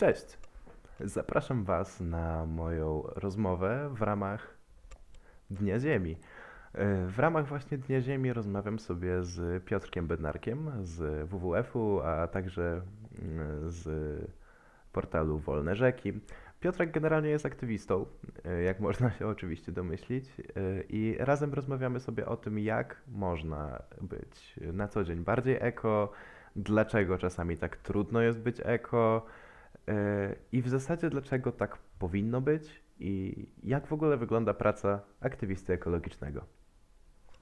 Cześć! Zapraszam Was na moją rozmowę w ramach Dnia Ziemi. E, W ramach właśnie Dnia Ziemi rozmawiam sobie z Piotrkiem Bednarkiem z WWF-u, a także mm, z portalu Wolne Rzeki. Piotrek generalnie jest aktywistą, e, jak można się oczywiście domyślić, e, i razem rozmawiamy sobie o tym, jak można być na co dzień bardziej eko, dlaczego czasami tak trudno jest być eko, i w zasadzie dlaczego tak powinno być i jak w ogóle wygląda praca aktywisty ekologicznego.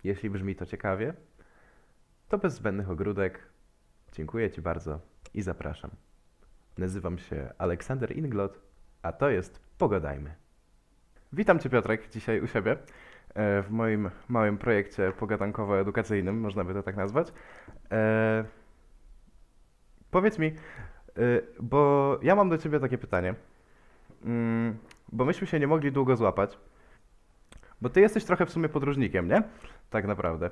Jeśli brzmi to ciekawie, to bez zbędnych ogródek dziękuję Ci bardzo i zapraszam. Nazywam się Aleksander Inglot, a to jest Pogadajmy. Witam Cię Piotrek dzisiaj u siebie e, w moim małym projekcie pogadankowo-edukacyjnym, można by to tak nazwać. E, Powiedz mi, bo ja mam do ciebie takie pytanie, Mm, bo myśmy się nie mogli długo złapać, bo ty jesteś trochę w sumie podróżnikiem, nie? Tak naprawdę.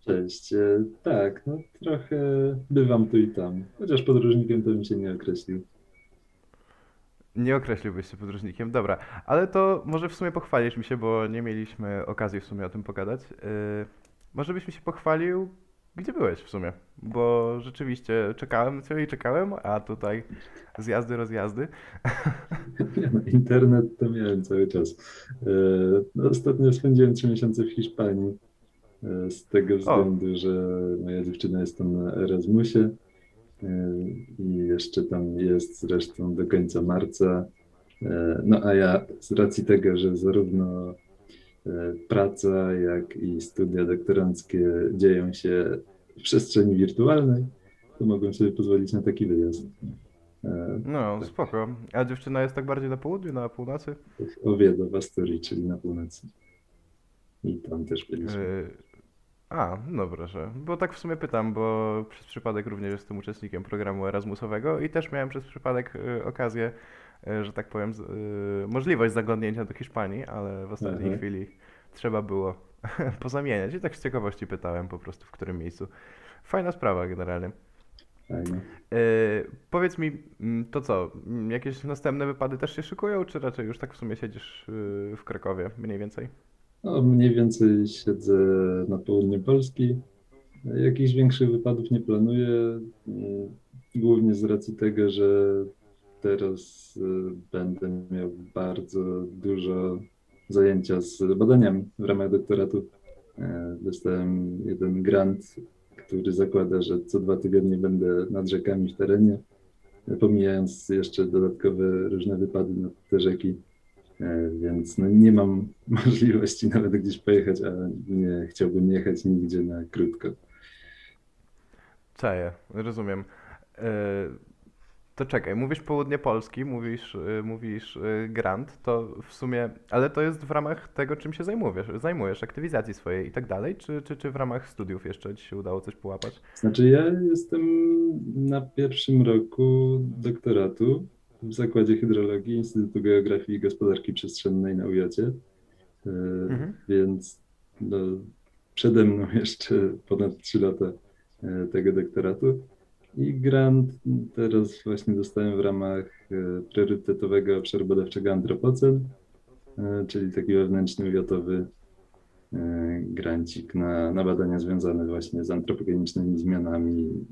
Cześć. E, Tak, no trochę bywam tu i tam. Chociaż podróżnikiem to bym się nie określił. Nie określiłbyś się podróżnikiem, dobra, ale to może w sumie pochwalisz mi się, bo nie mieliśmy okazji w sumie o tym pogadać. Y, Może byś mi się pochwalił, gdzie byłeś w sumie? Bo rzeczywiście czekałem na ciebie i czekałem, a tutaj zjazdy, rozjazdy. Internet to miałem cały czas. E, ostatnio spędziłem trzy miesiące w Hiszpanii. e, Z tego O, względu, że moja dziewczyna jest tam na Erasmusie e, i jeszcze tam jest zresztą do końca marca. No a ja z racji tego, że zarówno praca, jak i studia doktoranckie dzieją się w przestrzeni wirtualnej, to mogłem sobie pozwolić na taki wyjazd. E, no Tak, spoko. A dziewczyna jest tak bardziej na południu, na północy? Oviedo w Asturii, czyli na północy. I tam też byliśmy. Y, A, no proszę. Bo tak w sumie pytam, bo przez przypadek również jestem uczestnikiem programu Erasmusowego i też miałem przez przypadek y, okazję, y, że tak powiem, y, możliwość zaglądnięcia do Hiszpanii, ale w ostatniej Aha, chwili trzeba było pozamieniać. I tak z ciekawości pytałem po prostu, w którym miejscu. Fajna sprawa generalnie. fajnie. Y, Powiedz mi, mm, to co, mm, jakieś następne wypady też się szykują, czy raczej już tak w sumie siedzisz y, w Krakowie mniej więcej? No, mniej więcej siedzę na południu Polski. Jakichś większych wypadów nie planuję, mm, głównie z racji tego, że teraz y, będę miał bardzo dużo zajęcia z badaniami w ramach doktoratu. E, Dostałem jeden grant, który zakłada, że co dwa tygodnie będę nad rzekami w terenie, pomijając jeszcze dodatkowe różne wypady na te rzeki. E, Więc no nie mam możliwości nawet gdzieś pojechać, a nie chciałbym jechać nigdzie na krótko. Czaję, rozumiem. E, To czekaj, mówisz południe Polski, mówisz, y, mówisz y, grant, to w sumie, ale to jest w ramach tego, czym się zajmujesz, zajmujesz, aktywizacji swojej i tak dalej, czy, czy, czy w ramach studiów jeszcze ci się udało coś połapać? Znaczy, ja jestem na pierwszym roku doktoratu w Zakładzie Hydrologii Instytutu Geografii i Gospodarki Przestrzennej na UJ-cie, E, Mhm. więc no, przede mną jeszcze ponad 3 lata tego doktoratu. I grant teraz właśnie dostałem w ramach e, priorytetowego obszaru badawczego Antropocen, e, czyli taki wewnętrzny, wywiatowy e, grancik na, na badania związane właśnie z antropogenicznymi zmianami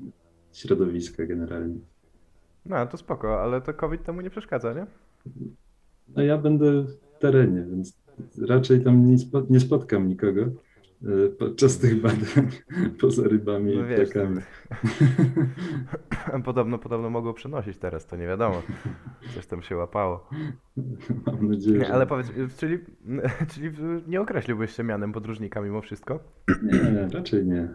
środowiska generalnie. No, to spoko, ale to COVID temu nie przeszkadza, nie? No ja będę w terenie, więc raczej tam nie, spo, nie spotkam nikogo podczas tych badań, poza rybami i No wiesz, no, ptakami. podobno, podobno mogło przenosić teraz, to nie wiadomo, coś tam się łapało. Mam nadzieję, że ale powiedz, y, czyli, czyli nie określiłbyś się mianem podróżnika mimo wszystko? nie, raczej nie.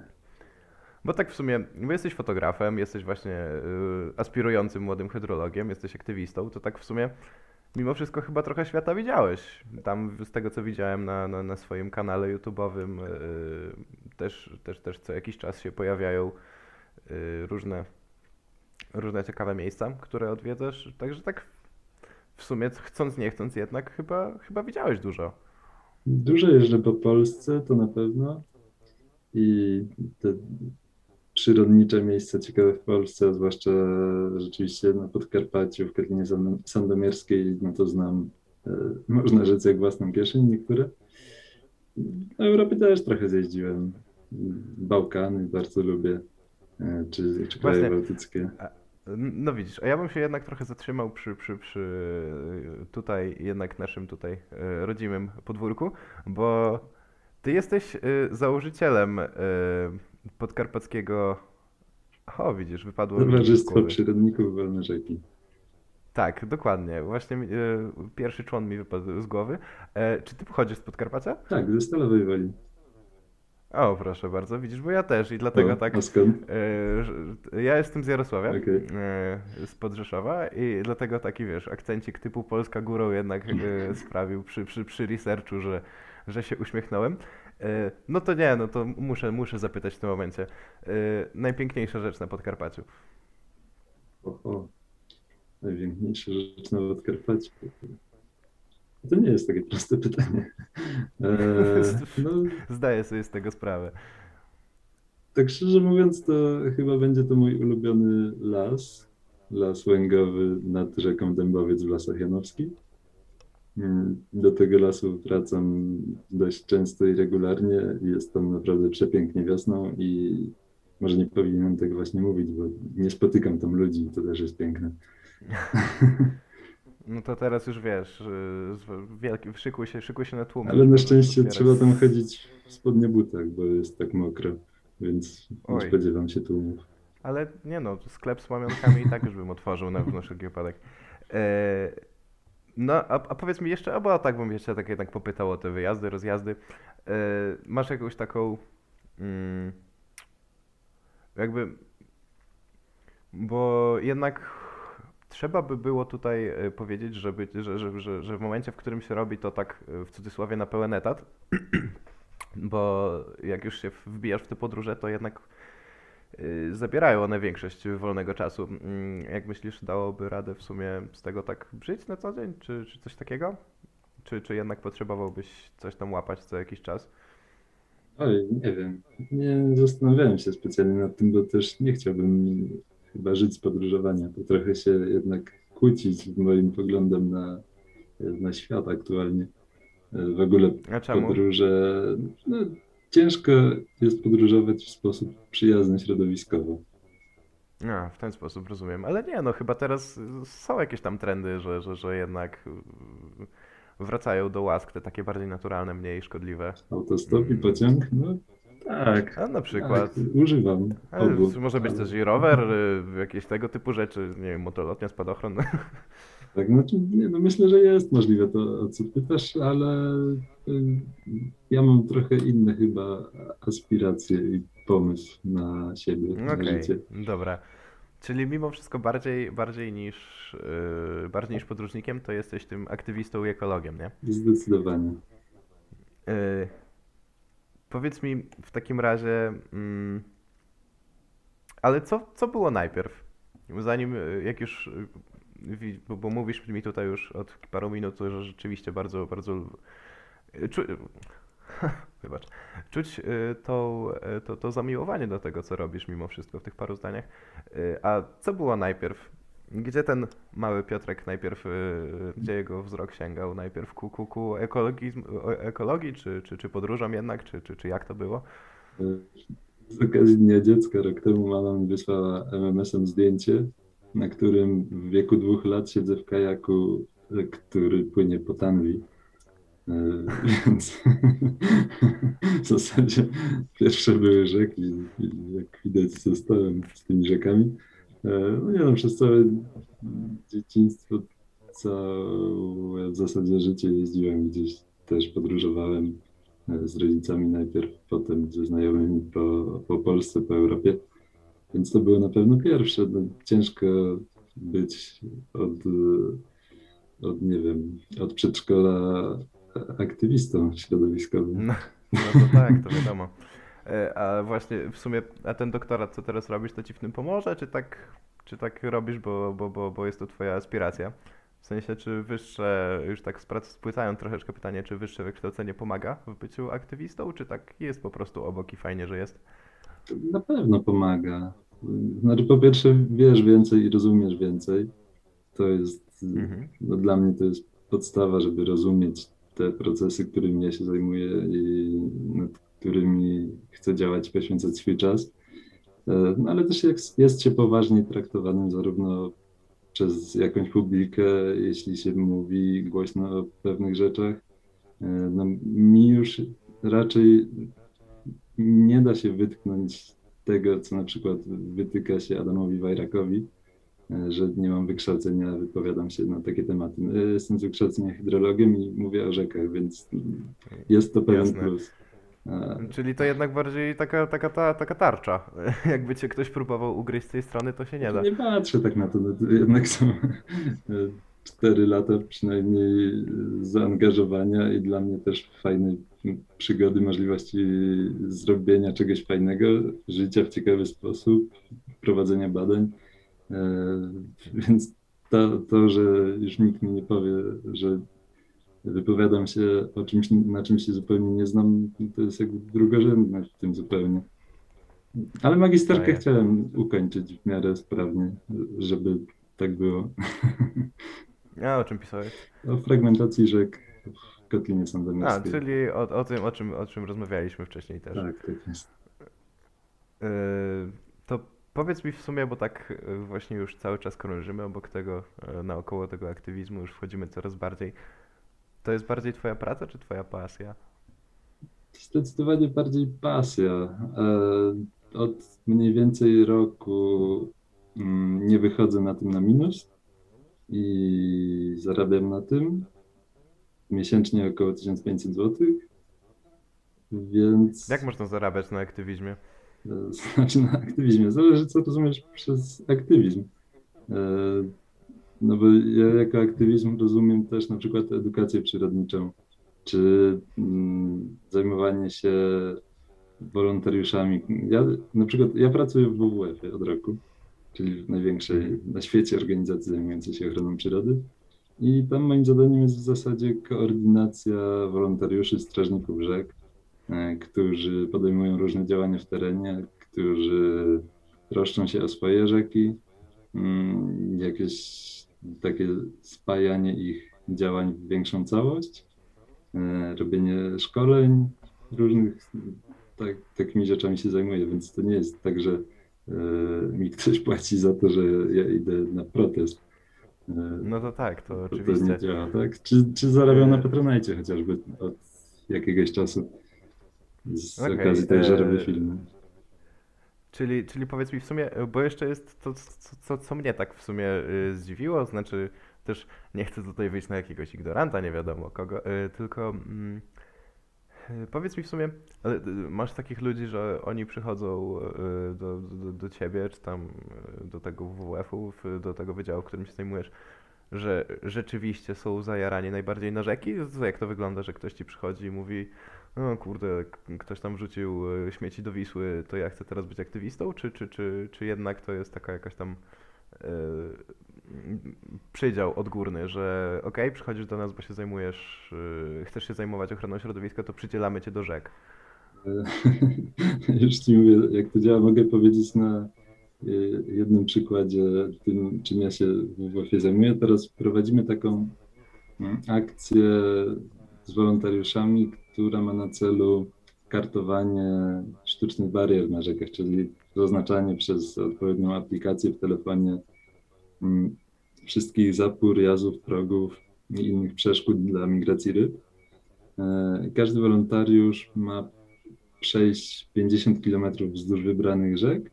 Bo tak w sumie, bo jesteś fotografem, jesteś właśnie y, aspirującym młodym hydrologiem, jesteś aktywistą, to tak w sumie mimo wszystko chyba trochę świata widziałeś. Tam z tego co widziałem na, na, na swoim kanale YouTube'owym y, też, też, też co jakiś czas się pojawiają y, różne, różne ciekawe miejsca, które odwiedzasz. Także tak w sumie chcąc nie chcąc jednak chyba, chyba widziałeś dużo. Dużo jeżdżę po Polsce, to na pewno. I te przyrodnicze miejsca ciekawe w Polsce, a zwłaszcza rzeczywiście na Podkarpaciu, w Karlinie Sand- Sandomierskiej, no to znam, e, można rzec, jak własną kieszeń niektóre. Do Europy też trochę zjeździłem. Bałkany bardzo lubię, e, czy, czy kraje Właśnie, bałtyckie. no widzisz, a ja bym się jednak trochę zatrzymał przy, przy, przy y, tutaj jednak naszym tutaj rodzimym podwórku, bo ty jesteś założycielem podkarpackiego... O, widzisz, wypadło Towarzystwo. Przyrodników Wolne Rzeki. Tak, dokładnie. Właśnie y, pierwszy człon mi wypadł z głowy. E, czy ty pochodzisz z Podkarpacia? Tak, ze Stalowej Woli. O, proszę bardzo, widzisz, bo ja też i dlatego O, tak. e, że- Ja jestem z Jarosławia, Okej. e, z Podrzeszowa i dlatego taki, wiesz, akcencik typu Polska górą jednak e, sprawił przy, przy, przy researchu, że, że się uśmiechnąłem. E, No to nie, no to muszę, muszę zapytać w tym momencie. E, Najpiękniejsza rzecz na Podkarpaciu. O, o. Najpiękniejsza rzecz na Podkarpaciu. To nie jest takie proste pytanie. Eee, no, Zdaję sobie z tego sprawę. tak szczerze mówiąc, to chyba będzie to mój ulubiony las. Las łęgowy nad rzeką Dębowiec w Lasach Janowskich. Do tego lasu wracam dość często i regularnie. Jest tam naprawdę przepięknie wiosną i może nie powinienem tego właśnie mówić, bo nie spotykam tam ludzi, to też jest piękne. No to teraz już wiesz, y, wielki, szykuj się, szykuj się na tłumy. Ale na szczęście Otwierać- trzeba tam chodzić w spodnie butach, bo jest tak mokro, więc nie Oj. spodziewam się tłumów. Ale nie no, sklep z pamiątkami i tak już bym otworzył na na wszelki wypadek. E, no, a, a powiedz mi jeszcze, albo tak bym jeszcze tak jednak popytał o te wyjazdy, rozjazdy. E, masz jakąś taką, mm, jakby, bo jednak trzeba by było tutaj e, powiedzieć, żeby, że, że, że, że w momencie, w którym się robi to tak e, w cudzysłowie na pełen etat, bo jak już się wbijasz w te podróże, to jednak zabierają one większość wolnego czasu. Mm, Jak myślisz, dałoby radę w sumie z tego tak żyć na co dzień, czy, czy coś takiego? Czy, czy jednak potrzebowałbyś coś tam łapać co jakiś czas? Oj, nie wiem. Nie zastanawiałem się specjalnie nad tym, bo też nie chciałbym chyba żyć z podróżowania. To trochę się jednak kłócić z moim poglądem na, na świat aktualnie. W ogóle A czemu? podróże, no, ciężko jest podróżować w sposób przyjazny środowiskowo. A, w ten sposób rozumiem. Ale nie, no chyba teraz są jakieś tam trendy, że, że, że jednak wracają do łask te takie bardziej naturalne, mniej szkodliwe. Autostop i Mm. pociąg? No tak, A na przykład. tak, używam obu. może być też i rower, y, jakieś tego typu rzeczy, nie wiem, motolotnia, spadochron. Tak, znaczy, nie, no myślę, że jest możliwe to, o co pytasz, ale y, ja mam trochę inne chyba aspiracje i pomysł na siebie, na Okej, życie. dobra. Czyli mimo wszystko bardziej, bardziej niż, yy, bardziej niż podróżnikiem, to jesteś tym aktywistą i ekologiem, nie? Zdecydowanie. Yy, powiedz mi w takim razie, mm, ale co, co było najpierw? Zanim, jak już, bo, bo mówisz mi tutaj już od paru minut, że rzeczywiście bardzo, bardzo, czu, wybacz, czuć y, tą, y, to, to zamiłowanie do tego, co robisz mimo wszystko w tych paru zdaniach. Y, A co było najpierw? Gdzie ten mały Piotrek najpierw, gdzie jego wzrok sięgał? Najpierw ku, ku, ku ekologizm, ekologii, czy, czy, czy podróżom jednak, czy, czy, czy jak to było? Z okazji Dnia Dziecka rok temu mi wysłała MMS-em zdjęcie, na którym w wieku dwóch lat siedzę w kajaku, y, który płynie po Tanwi. Y, Więc w zasadzie pierwsze były rzeki, jak widać zostałem z tymi rzekami. No nie no, przez całe dzieciństwo, całe w zasadzie życie jeździłem gdzieś, też podróżowałem e, z rodzicami najpierw, potem ze znajomymi po, po Polsce, po Europie. Więc to było na pewno pierwsze. Ciężko być od, od, nie wiem, od przedszkola aktywistą środowiskowym. No, no to tak, to wiadomo. E, A właśnie w sumie, a ten doktorat, co teraz robisz, to ci w tym pomoże, czy tak, czy tak robisz, bo, bo, bo, bo jest to twoja aspiracja? W sensie, czy wyższe, już tak spłycając troszeczkę pytanie, czy wyższe wykształcenie pomaga w byciu aktywistą, czy tak jest po prostu obok i fajnie, że jest? Na pewno pomaga. Znaczy, po pierwsze, wiesz więcej i rozumiesz więcej. To jest, Mhm. no, dla mnie to jest podstawa, żeby rozumieć te procesy, którymi ja się zajmuję i nad którymi chcę działać, poświęcać swój czas. E, No, ale też jak jest się poważniej traktowanym zarówno przez jakąś publikę, jeśli się mówi głośno o pewnych rzeczach. E, No, mi już raczej nie da się wytknąć tego, co na przykład wytyka się Adamowi Wajrakowi, e, że nie mam wykształcenia, wypowiadam się na takie tematy. E, Jestem z wykształcenia hydrologiem i mówię o rzekach, więc jest to pewien Jasne. plus. E, Czyli to jednak bardziej taka, taka, ta, taka tarcza. Jakby cię ktoś próbował ugryźć z tej strony, to się nie da. Nie patrzę tak na to, no to jednak są e, cztery lata przynajmniej zaangażowania i dla mnie też fajnej przygody, możliwości zrobienia czegoś fajnego, życia w ciekawy sposób, prowadzenia badań. E, Więc to, to, że już nikt mi nie powie, że wypowiadam się o czymś, na czym się zupełnie nie znam, to jest jakby drugorzędne w tym zupełnie. Ale magisterkę chciałem ukończyć w miarę sprawnie, żeby tak było. A o czym pisałeś? O fragmentacji rzek w Kotlinie A, Sandomierskiej. czyli o, o tym, o czym, o czym rozmawialiśmy wcześniej też. Tak, tak jest. Yy, to powiedz mi w sumie, bo tak yy, właśnie już cały czas krążymy obok tego, yy, naokoło tego aktywizmu, już wchodzimy coraz bardziej. To jest bardziej twoja praca, czy twoja pasja? Zdecydowanie bardziej pasja. E, Od mniej więcej roku mm, nie wychodzę na tym na minus i zarabiam na tym miesięcznie około 1500 zł, więc Jak można zarabiać na aktywizmie? e, znaczy na aktywizmie. Zależy, co rozumiesz przez aktywizm. E, No bo ja jako aktywizm rozumiem też na przykład edukację przyrodniczą, czy mm, zajmowanie się wolontariuszami. Ja na przykład ja pracuję w WWF-ie od roku, czyli największej na świecie organizacji zajmującej się ochroną przyrody. I tam moim zadaniem jest w zasadzie koordynacja wolontariuszy, strażników rzek, e, którzy podejmują różne działania w terenie, którzy troszczą się o swoje rzeki, mm, jakieś takie spajanie ich działań w większą całość, e, robienie szkoleń różnych, tak, takimi rzeczami się zajmuję, więc to nie jest tak, że mi ktoś płaci za to, że ja idę na protest. E, No to tak, to to, to oczywiście. nie działa, tak? Czy, czy zarabiam na E, Patronite chociażby od jakiegoś czasu z Okej, okazji tej, że robię e, filmy. Czyli, czyli powiedz mi w sumie, bo jeszcze jest to, co, co, co mnie tak w sumie y, zdziwiło, znaczy też nie chcę tutaj wyjść na jakiegoś ignoranta, nie wiadomo kogo, y, tylko mm, y, powiedz mi w sumie, y, masz takich ludzi, że oni przychodzą y, do, do, do ciebie, czy tam do tego WWF-u, do tego wydziału, którym się zajmujesz, że rzeczywiście są zajarani najbardziej na rzeki? Jak to wygląda, że ktoś ci przychodzi i mówi, no kurde, ktoś tam wrzucił e, śmieci do Wisły, to ja chcę teraz być aktywistą? Czy, czy, czy, czy jednak to jest taka jakaś tam e, przydział odgórny, że okej, przychodzisz do nas, bo się zajmujesz, e, chcesz się zajmować ochroną środowiska, to przydzielamy cię do rzek. Już ci mówię, jak to działa, mogę powiedzieć na e, jednym przykładzie tym, czym ja się w WWF zajmuję. Teraz prowadzimy taką mm, akcję z wolontariuszami, która ma na celu kartowanie sztucznych barier na rzekach, czyli zaznaczanie przez odpowiednią aplikację w telefonie wszystkich zapór, jazów, progów i innych przeszkód dla migracji ryb. E, Każdy wolontariusz ma przejść 50 km wzdłuż wybranych rzek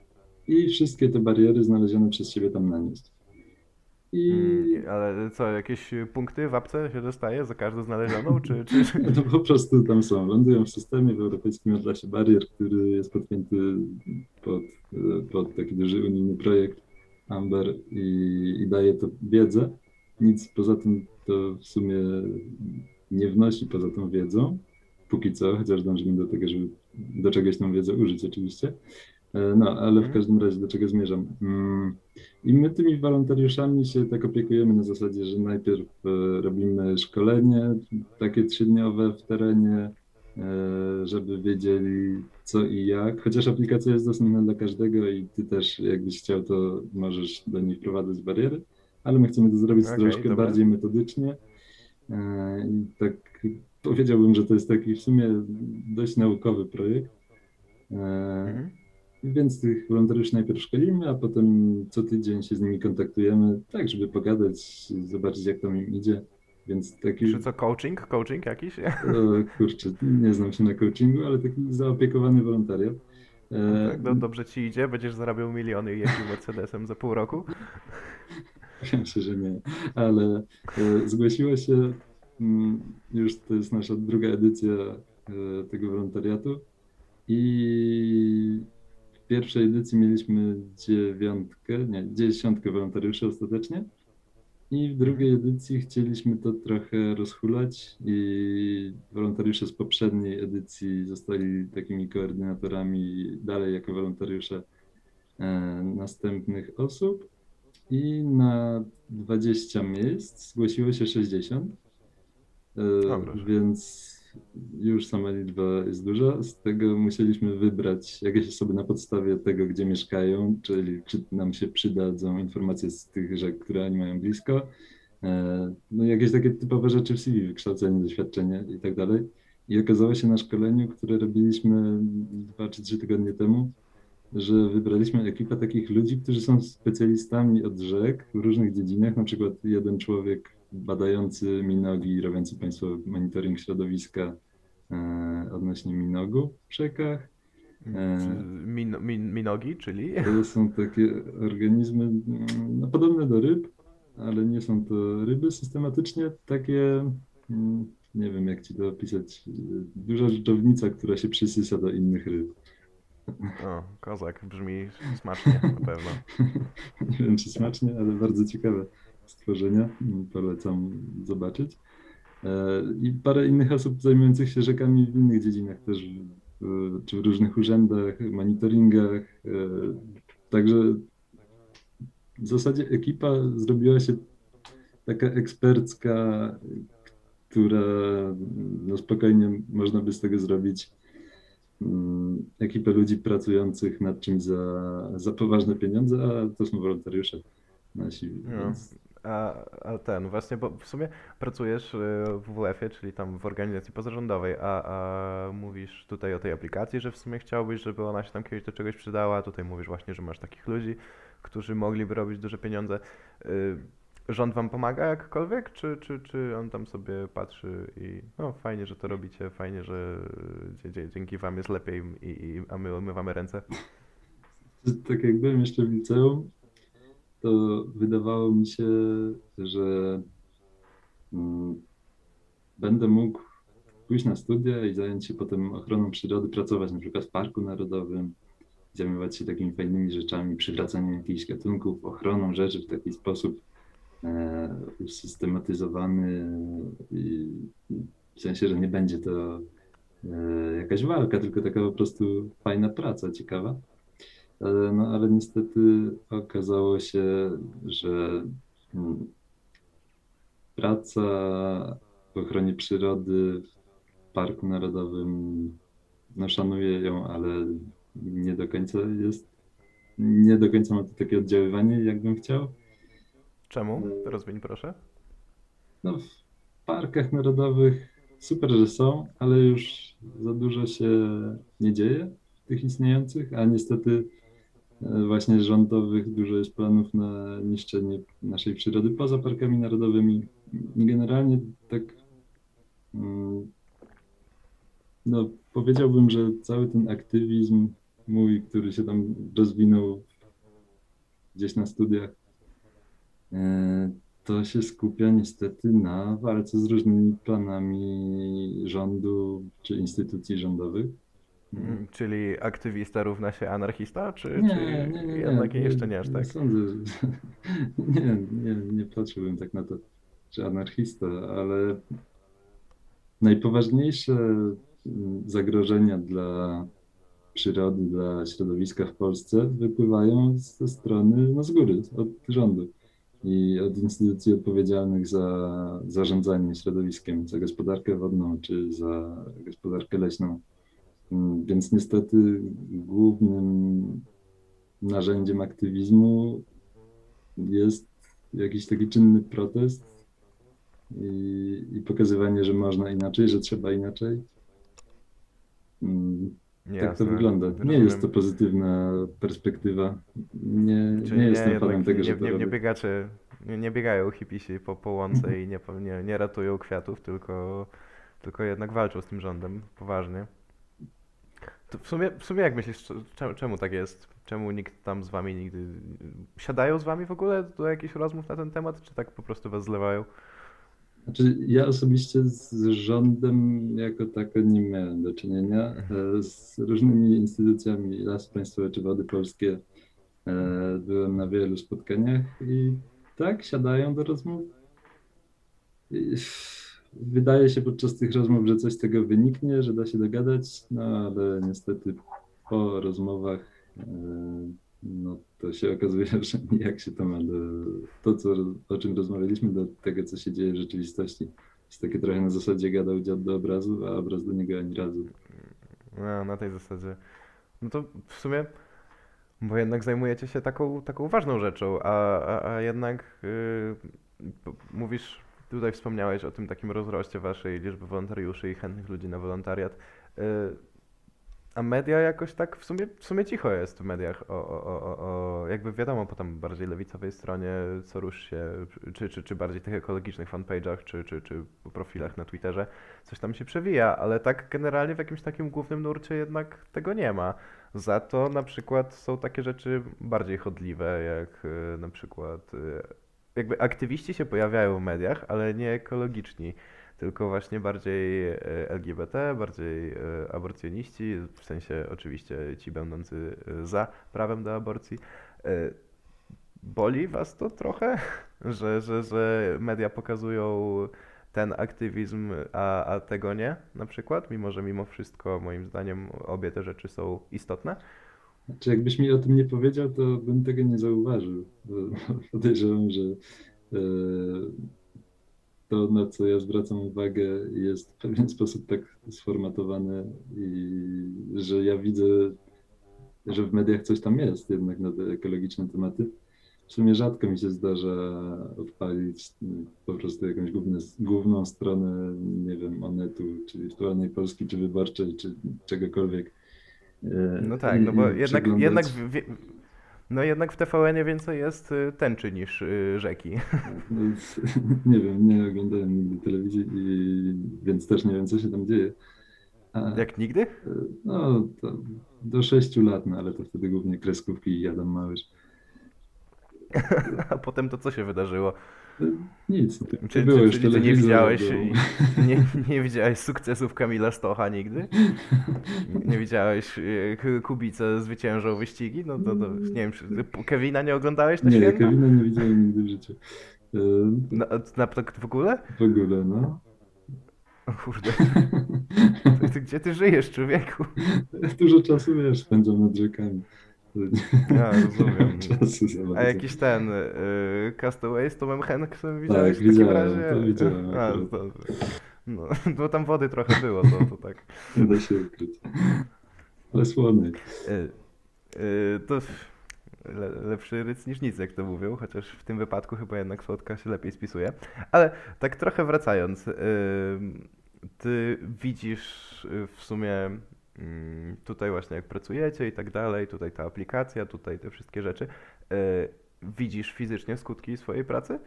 i wszystkie te bariery znalezione przez siebie tam nanieść. I Mm, ale co, jakieś punkty w apce się dostaje za każdą znalezioną, czy, czy, czy... no po prostu tam są, lądują w systemie w Europejskim Atlasie Barier, który jest podpięty pod, pod taki duży unijny projekt Amber i, i daje to wiedzę. Nic poza tym to w sumie nie wnosi poza tą wiedzą, póki co, chociaż dążymy do tego, żeby do czegoś tą wiedzę użyć oczywiście. E, No, ale w Mhm. każdym razie do czego zmierzam? Mm, I my tymi wolontariuszami się tak opiekujemy na zasadzie, że najpierw e, robimy szkolenie takie trzydniowe w terenie, żeby wiedzieli co i jak. Chociaż aplikacja jest dostępna dla każdego i ty też jakbyś chciał, to możesz do niej wprowadzać bariery, ale my chcemy to zrobić Okej, troszkę dobra. bardziej metodycznie. E, I tak powiedziałbym, że to jest taki w sumie dość naukowy projekt. E, Mhm. Więc tych wolontariuszy najpierw szkolimy, a potem co tydzień się z nimi kontaktujemy, tak, żeby pogadać, zobaczyć jak tam im idzie. Więc taki, Czy co, coaching? Coaching jakiś? e, kurczę, nie znam się na coachingu, ale taki zaopiekowany wolontariat. E, Tak, do, dobrze ci idzie? Będziesz zarabiał miliony i jeździł Mercedesem za pół roku? Myślę, że nie, ale e, zgłosiło się, mm, już to jest nasza druga edycja tego wolontariatu i w pierwszej edycji mieliśmy dziewiątkę, nie, dziesiątkę wolontariuszy ostatecznie i w drugiej edycji chcieliśmy to trochę rozhulać i wolontariusze z poprzedniej edycji zostali takimi koordynatorami dalej jako wolontariusze e, następnych osób i na 20 miejsc zgłosiło się 60. E, Dobrze. Więc już sama liczba jest duża. Z tego musieliśmy wybrać jakieś osoby na podstawie tego, gdzie mieszkają, czyli czy nam się przydadzą informacje z tych rzek, które oni mają blisko. E, No jakieś takie typowe rzeczy w CV, wykształcenie, doświadczenie i tak dalej. I okazało się na szkoleniu, które robiliśmy dwa czy trzy tygodnie temu, że wybraliśmy ekipę takich ludzi, którzy są specjalistami od rzek w różnych dziedzinach, na przykład jeden człowiek badający minogi, robiący państwo monitoring środowiska e, odnośnie minogów w rzekach. E, Min, min, minogi, czyli? To są takie organizmy mm, no, podobne do ryb, ale nie są to ryby systematycznie, takie, mm, nie wiem jak ci to opisać, duża rzeczownica, która się przysysa do innych ryb. O, kozak, brzmi smacznie na pewno. Nie wiem, czy smacznie, ale bardzo ciekawe stworzenia. Polecam zobaczyć. E, I parę innych osób zajmujących się rzekami w innych dziedzinach też, czy w różnych urzędach, monitoringach. e, Także w zasadzie ekipa zrobiła się taka ekspercka, która no spokojnie można by z tego zrobić ekipę ludzi pracujących nad czymś za, za poważne pieniądze, a to są wolontariusze nasi, No. więc A, a ten, właśnie, bo w sumie pracujesz y, w WWF-ie, czyli tam w organizacji pozarządowej, a, a mówisz tutaj o tej aplikacji, że w sumie chciałbyś, żeby ona się tam kiedyś do czegoś przydała. Tutaj mówisz właśnie, że masz takich ludzi, którzy mogliby robić duże pieniądze. Rząd wam pomaga jakkolwiek, czy, czy, czy on tam sobie patrzy i no fajnie, że to robicie, fajnie, że dzięki wam jest lepiej i, i, a my umywamy ręce? tak jak byłem jeszcze w liceum, to wydawało mi się, że mm, będę mógł pójść na studia i zająć się potem ochroną przyrody, pracować na przykład w Parku Narodowym, zajmować się takimi fajnymi rzeczami, przywracaniem jakichś gatunków, ochroną rzeczy w taki sposób usystematyzowany i w sensie, że nie będzie to e, jakaś walka, tylko taka po prostu fajna praca, ciekawa. E, No ale niestety okazało się, że mm, praca w ochronie przyrody w Parku Narodowym, no szanuję ją, ale nie do końca jest, nie do końca ma to takie oddziaływanie, jakbym chciał. Czemu? Rozwiń proszę. No w parkach narodowych super, że są, ale już za dużo się nie dzieje w tych istniejących, a niestety e, właśnie rządowych dużo jest planów na niszczenie naszej przyrody poza parkami narodowymi. Generalnie tak mm, no powiedziałbym, że cały ten aktywizm mój, który się tam rozwinął gdzieś na studiach, to się skupia niestety na walce z różnymi planami rządu czy instytucji rządowych. Mm, Czyli aktywista równa się anarchista, czy, Nie, czy nie, nie, jednak jeszcze nie aż tak? Sądzę, że nie, nie, nie patrzyłbym tak na to, że anarchista, ale najpoważniejsze mm, zagrożenia dla przyrody, dla środowiska w Polsce wypływają ze strony, no z góry, od rządu. I od instytucji odpowiedzialnych za zarządzanie środowiskiem, za gospodarkę wodną czy za gospodarkę leśną. Mm, Więc niestety głównym narzędziem aktywizmu jest jakiś taki czynny protest i, i pokazywanie, że można inaczej, że trzeba inaczej. Mm, Tak to Jasne, wygląda. Nie rozumiem. jest to pozytywna perspektywa. Nie, Czyli nie jestem fanem tego, nie, że nie, nie, robię. biegacze, nie, nie biegają hipisi po, po łące i nie, nie, nie ratują kwiatów, tylko, tylko jednak walczą z tym rządem poważnie. To w sumie, w sumie jak myślisz, czemu, czemu tak jest? Czemu nikt tam z wami nigdy... Siadają z wami w ogóle do jakichś rozmów na ten temat, czy tak po prostu was zlewają? Znaczy, ja osobiście z rządem jako tako nie miałem do czynienia. Mhm. E, Z różnymi instytucjami, Lasy Państwowe czy Wody Polskie e, byłem na wielu spotkaniach i tak, siadają do rozmów. I wydaje się podczas tych rozmów, że coś z tego wyniknie, że da się dogadać, no ale niestety po rozmowach e, no to się okazuje, że nijak się to ma do to, co, o czym rozmawialiśmy, do tego, co się dzieje w rzeczywistości. Jest takie trochę na zasadzie gadał dziad do obrazu, a obraz do niego ani razu. No, na tej zasadzie. No to w sumie, bo jednak zajmujecie się taką, taką ważną rzeczą, a, a, a jednak yy, mówisz, tutaj wspomniałeś o tym takim rozroście waszej liczby wolontariuszy i chętnych ludzi na wolontariat. Yy, a media jakoś tak w sumie, w sumie cicho jest w mediach o, o, o, o, jakby wiadomo po tam bardziej lewicowej stronie co rusz się, czy, czy, czy bardziej tych ekologicznych fanpage'ach, czy, czy, czy profilach na Twitterze, coś tam się przewija, ale tak generalnie w jakimś takim głównym nurcie jednak tego nie ma. Za to na przykład są takie rzeczy bardziej chodliwe, jak y, na przykład y, jakby aktywiści się pojawiają w mediach, ale nie ekologiczni, tylko właśnie bardziej y, LGBT, bardziej y, aborcjoniści, w sensie oczywiście ci będący y, za prawem do aborcji. Boli was to trochę, że, że, że media pokazują ten aktywizm, a, a tego nie, na przykład, mimo że mimo wszystko moim zdaniem obie te rzeczy są istotne? Czy jakbyś mi o tym nie powiedział, to bym tego nie zauważył. Podejrzewam, że e, to, na co ja zwracam uwagę, jest w pewien sposób tak sformatowane i że ja widzę, że w mediach coś tam jest jednak na te ekologiczne tematy. W sumie rzadko mi się zdarza odpalić mm, po prostu jakąś główne, główną stronę, nie wiem, Onetu, czy Wirtualnej Polski, czy Wyborczej, czy czegokolwiek. e, No tak, no bo jednak, jednak, w, no jednak w TVN-ie więcej jest y, tęczy niż y, rzeki. No, nie wiem, nie oglądałem nigdy telewizji, i, więc też nie wiem, co się tam dzieje. A, Jak nigdy? no, to do 6 lat, no ale to wtedy głównie kreskówki i Adam Małysz. A potem to co się wydarzyło? Nic, nie Czy, czy, już czyli ty nie widziałeś, nie, nie widziałeś sukcesów Kamila Stocha nigdy? Nie widziałeś y, K- Kubica zwyciężał wyścigi? No to, to nie wiem, czy Kevina nie oglądałeś na Nie, święta? Kevina nie widziałem nigdy w życiu. E, Na, na, w ogóle? W ogóle, no. O kurde, ty, ty, gdzie ty żyjesz, człowieku? Dużo czasu, wiesz, spędzam nad rzekami. Ja rozumiem. A jakiś ten y, Castaway z Tomem Hanksem widziałeś Tak, w takim razie? to widziałem A, no, bo tam wody trochę było, to, to tak. Nie da się ukryć. Ale słony. Y, y, to le, lepszy ryc niż nic, jak to mówią, chociaż w tym wypadku chyba jednak słodka się lepiej spisuje. Ale tak trochę wracając, y, ty widzisz w sumie tutaj właśnie jak pracujecie i tak dalej, tutaj ta aplikacja, tutaj te wszystkie rzeczy, y, widzisz fizycznie skutki swojej pracy?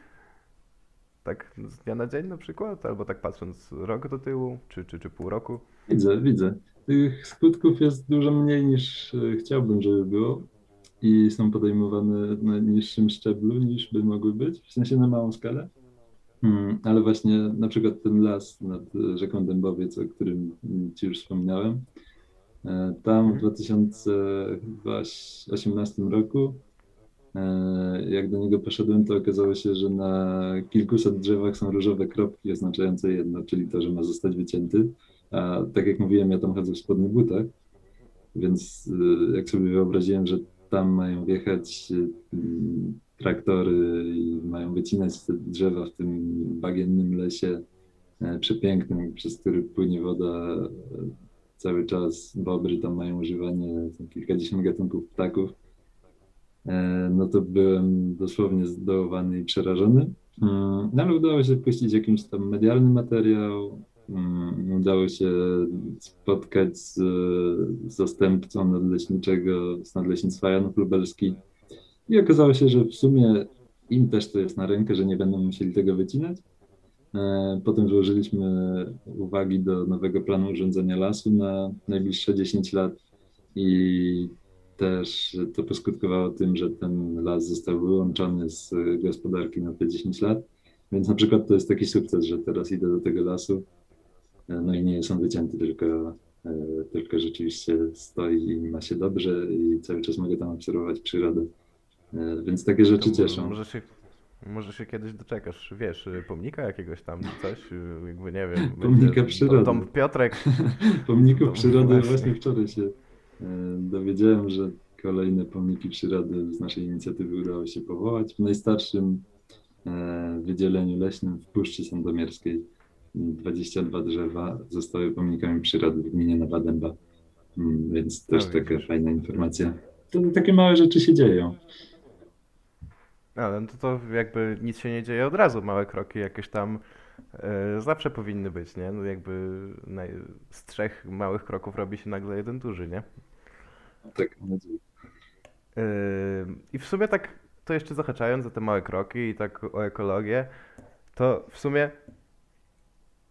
Tak z dnia na dzień na przykład? Albo tak patrząc rok do tyłu, czy, czy, czy pół roku? Widzę, widzę. Tych skutków jest dużo mniej niż e, chciałbym, żeby było i są podejmowane na niższym szczeblu niż by mogły być, w sensie na małą skalę. Hmm, ale właśnie na przykład ten las nad e, rzeką Dębowiec, o którym mm, Ci już wspomniałem, e, tam w 2018 roku, e, jak do niego poszedłem, to okazało się, że na kilkuset drzewach są różowe kropki oznaczające jedno, czyli to, że ma zostać wycięty. A tak jak mówiłem, ja tam chodzę w spodnych butach, więc y, jak sobie wyobraziłem, że tam mają wjechać traktory i mają wycinać te drzewa w tym bagiennym lesie e, przepięknym, przez który płynie woda e, cały czas. Bobry tam mają używanie kilkadziesiąt gatunków ptaków. E, No to byłem dosłownie zdołowany i przerażony. No ale udało się puścić jakiś tam medialny materiał. Mm, Udało się spotkać z zastępcą nadleśniczego z Nadleśnictwa Janów Lubelski i okazało się, że w sumie im też to jest na rękę, że nie będą musieli tego wycinać. E, Potem złożyliśmy uwagi do nowego planu urządzenia lasu na najbliższe 10 lat i też to poskutkowało tym, że ten las został wyłączony z gospodarki na te 10 lat. Więc na przykład to jest taki sukces, że teraz idę do tego lasu, e, no i nie jest on wycięty, tylko, e, tylko rzeczywiście stoi i ma się dobrze i cały czas mogę tam obserwować przyrodę. Więc takie rzeczy cieszą. może się, może się kiedyś doczekasz, wiesz, pomnika jakiegoś tam, coś, y, jakby nie wiem. Pomnika przyrody. Tom Piotrek, Pomników No przyrody właśnie. właśnie wczoraj się e, dowiedziałem, że kolejne pomniki przyrody z naszej inicjatywy udało się powołać. W najstarszym e, wydzieleniu leśnym w Puszczy Sandomierskiej 22 drzewa zostały pomnikami przyrody w gminie Nowa Dęba. Mm, Więc też No, taka fajna informacja. To takie małe rzeczy się dzieją. Ale no to, to jakby nic się nie dzieje od razu, małe kroki jakieś tam e, zawsze powinny być, nie? No jakby z trzech małych kroków robi się nagle jeden duży, nie? Tak mam nadzieję. Yy, I w sumie tak, to jeszcze zahaczając za te małe kroki i tak o ekologię, to w sumie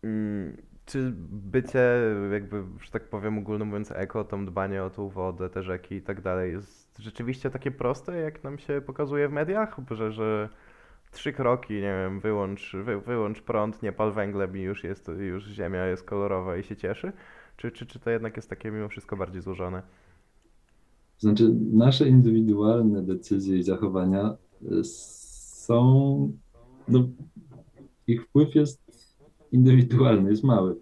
mm, czy bycie jakby, że tak powiem ogólnie mówiąc eko, dbanie o tą wodę, te rzeki i tak dalej jest rzeczywiście takie proste, jak nam się pokazuje w mediach? Że, że trzy kroki, nie wiem, wyłącz, wy, wyłącz prąd, nie pal węglem i już jest, już ziemia jest kolorowa i się cieszy? Czy, czy, czy to jednak jest takie mimo wszystko bardziej złożone? Znaczy, nasze indywidualne decyzje i zachowania y, są, no, ich wpływ jest indywidualny, jest mały.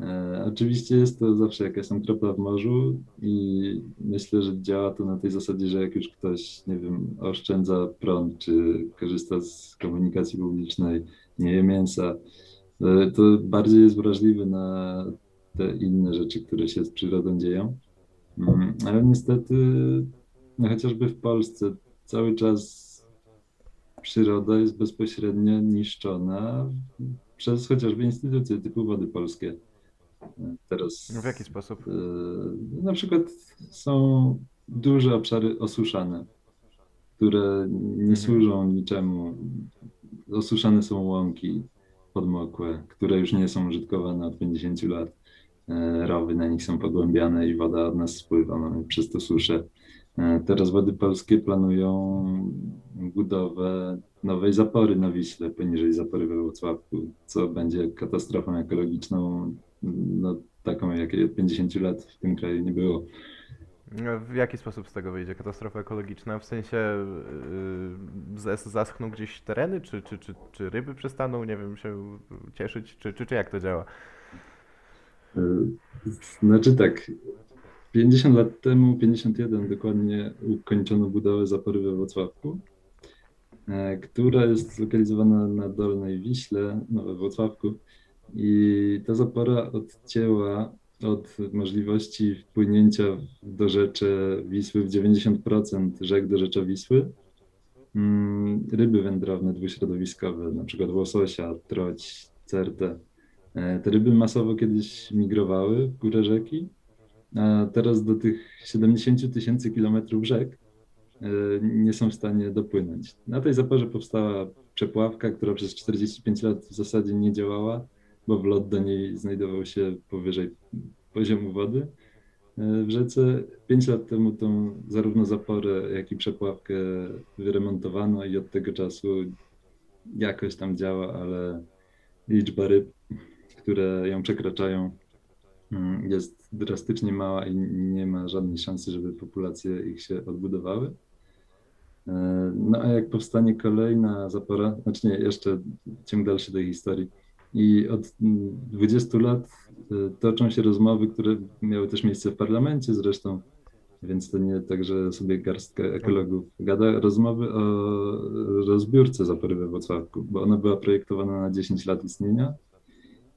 E, oczywiście jest to zawsze jakaś tam kropla w morzu i myślę, że działa to na tej zasadzie, że jak już ktoś, nie wiem, oszczędza prąd, czy korzysta z komunikacji publicznej, nie je mięsa, e, to bardziej jest wrażliwy na te inne rzeczy, które się z przyrodą dzieją. Mm, Ale niestety, no chociażby w Polsce cały czas przyroda jest bezpośrednio niszczona przez chociażby instytucje typu Wody Polskie. Teraz W jaki sposób? e, na przykład są duże obszary osuszane, które nie służą niczemu. Osuszane są łąki podmokłe, które już nie są użytkowane od 50 lat. E, Rowy na nich są pogłębiane i woda od nas spływa, mamy przez to suszę. E, Teraz Wody Polskie planują budowę nowej zapory na Wiśle, poniżej zapory we Włocławku, co będzie katastrofą ekologiczną, no, taką jakiej od 50 lat w tym kraju nie było. No, W jaki sposób z tego wyjdzie katastrofa ekologiczna? W sensie yy, zas- zaschną gdzieś tereny, czy, czy, czy, czy ryby przestaną, nie wiem, się cieszyć, czy, czy, czy jak to działa? E, Znaczy tak, 50 lat temu, 51 dokładnie, ukończono budowę zapory we Włocławku, e, która jest zlokalizowana na Dolnej Wiśle, no we Włocławku. I ta zapora odcięła od możliwości wpłynięcia do rzeczy Wisły w 90% rzek do rzecza Wisły mm, ryby wędrowne dwuśrodowiskowe, na przykład łososia, troć, certę. E, Te ryby masowo kiedyś migrowały w górę rzeki, a teraz do tych 70 tysięcy kilometrów rzek e, nie są w stanie dopłynąć. Na tej zaporze powstała przepławka, która przez 45 lat w zasadzie nie działała, bo wlot do niej znajdował się powyżej poziomu wody e, w rzece. 5 lat temu tą zarówno zaporę, jak i przepławkę wyremontowano i od tego czasu jakoś tam działa, ale liczba ryb, które ją przekraczają, jest drastycznie mała i nie ma żadnej szansy, żeby populacje ich się odbudowały. E, No a jak powstanie kolejna zapora, znaczy nie, jeszcze ciąg dalszy tej historii. I od mm, 20 lat e, toczą się rozmowy, które miały też miejsce w parlamencie zresztą, Więc to nie tak, że sobie garstka ekologów gada. Rozmowy o rozbiórce zapory we Wrocławku, bo ona była projektowana na 10 lat istnienia.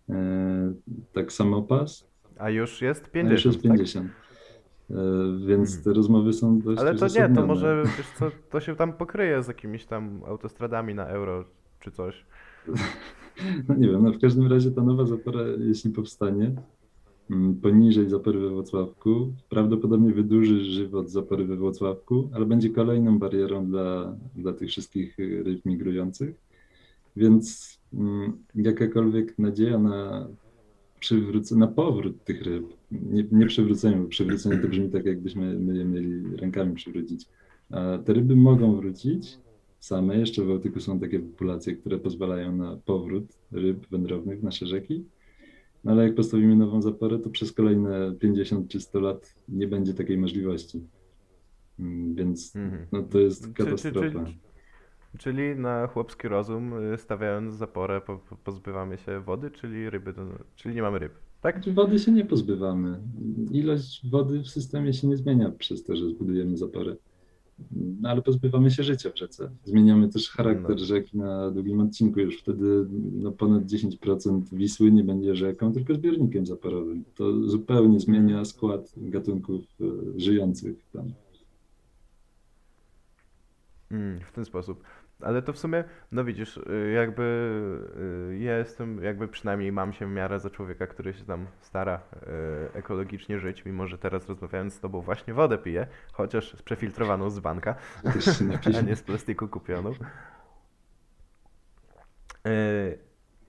E, tak samo pas. A już jest A już 50, jest tak? 50. E, Więc te rozmowy są dość Ale to nie, to może, wiesz co, to się tam pokryje z jakimiś tam autostradami na euro czy coś. No nie wiem, no w każdym razie ta nowa zapora, jeśli powstanie, mm, poniżej zapory we Włocławku, prawdopodobnie wydłuży żywot zapory we Włocławku, ale będzie kolejną barierą dla, dla tych wszystkich y, ryb migrujących. Więc mm, jakakolwiek nadzieja na przywrócenie, na powrót tych ryb, nie, nie przywrócenie, bo przywrócenie to brzmi tak, jakbyśmy my je mieli rękami przywrócić. A te ryby mogą wrócić same. Jeszcze w Bałtyku są takie populacje, które pozwalają na powrót ryb wędrownych w nasze rzeki. No ale jak postawimy nową zaporę, to przez kolejne 50 czy 100 lat nie będzie takiej możliwości. Mm, Więc Mhm. no, to jest Czy- czy- katastrofa. czy- Czyli na chłopski rozum, y, stawiając zaporę, po, po, pozbywamy się wody, czyli ryby, czyli nie mamy ryb, tak? Znaczy, Wody się nie pozbywamy. Ilość wody w systemie się nie zmienia przez to, że zbudujemy zaporę. No, ale pozbywamy się życia w rzece. Zmieniamy też charakter No. rzeki na długim odcinku. Już wtedy no, ponad 10% Wisły nie będzie rzeką, tylko zbiornikiem zaporowym. To zupełnie zmienia skład gatunków e, żyjących tam. Mm, w ten sposób. Ale to w sumie, no widzisz, y, jakby y, ja jestem, jakby przynajmniej mam się w miarę za człowieka, który się tam stara y, ekologicznie żyć, mimo że teraz rozmawiając z tobą właśnie wodę piję, chociaż z przefiltrowaną z banka, a nie z plastiku kupioną.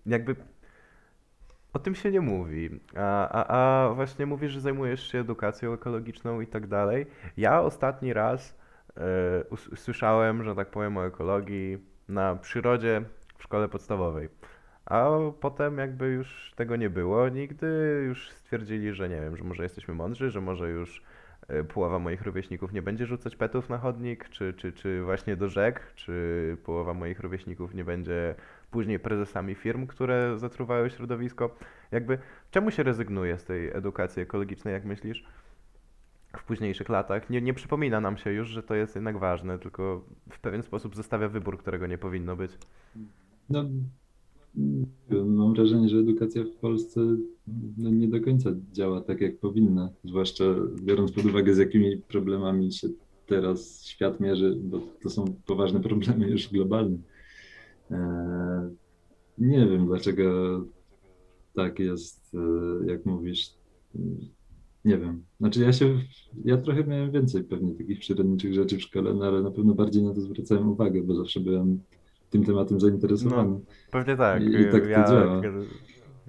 Jakby o tym się nie mówi, a, a, a właśnie mówisz, że zajmujesz się edukacją ekologiczną i tak dalej. Ja ostatni raz e, us- słyszałem, że tak powiem, o ekologii na przyrodzie w szkole podstawowej. A potem jakby już tego nie było nigdy, już stwierdzili, że nie wiem, że może jesteśmy mądrzy, że może już e, połowa moich rówieśników nie będzie rzucać petów na chodnik, czy, czy, czy właśnie do rzek, czy połowa moich rówieśników nie będzie później prezesami firm, które zatruwają środowisko. Jakby czemu się rezygnuje z tej edukacji ekologicznej, jak myślisz? W późniejszych latach nie, nie przypomina nam się już, że to jest jednak ważne, tylko w pewien sposób zostawia wybór, którego nie powinno być. No, mam wrażenie, że edukacja w Polsce no, nie do końca działa tak, jak powinna, zwłaszcza biorąc pod uwagę, z jakimi problemami się teraz świat mierzy, bo to są poważne problemy już globalne. Eee, nie wiem, dlaczego tak jest, e, jak mówisz. Nie wiem. Znaczy ja się, ja trochę miałem więcej pewnie takich przyrodniczych rzeczy w szkole, no ale na pewno bardziej na to zwracałem uwagę, bo zawsze byłem tym tematem zainteresowany. Pewnie tak. I- i tak to ja, działa.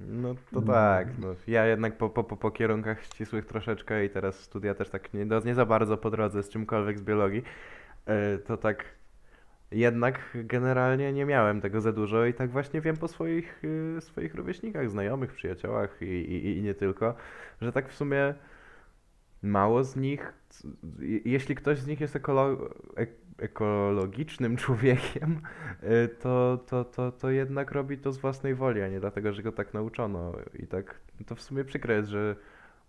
No to tak. No. Ja jednak po, po, po, kierunkach ścisłych troszeczkę i teraz studia też tak nie, nie za bardzo po drodze z czymkolwiek z biologii, e, to tak jednak generalnie nie miałem tego za dużo i tak właśnie wiem po swoich, y, swoich rówieśnikach, znajomych, przyjaciołach i, i, i nie tylko, że tak w sumie mało z nich, jeśli ktoś z nich jest ekolo, ek, ekologicznym człowiekiem, y, to, to, to, to jednak robi to z własnej woli, a nie dlatego, że go tak nauczono. I tak to w sumie przykre jest, że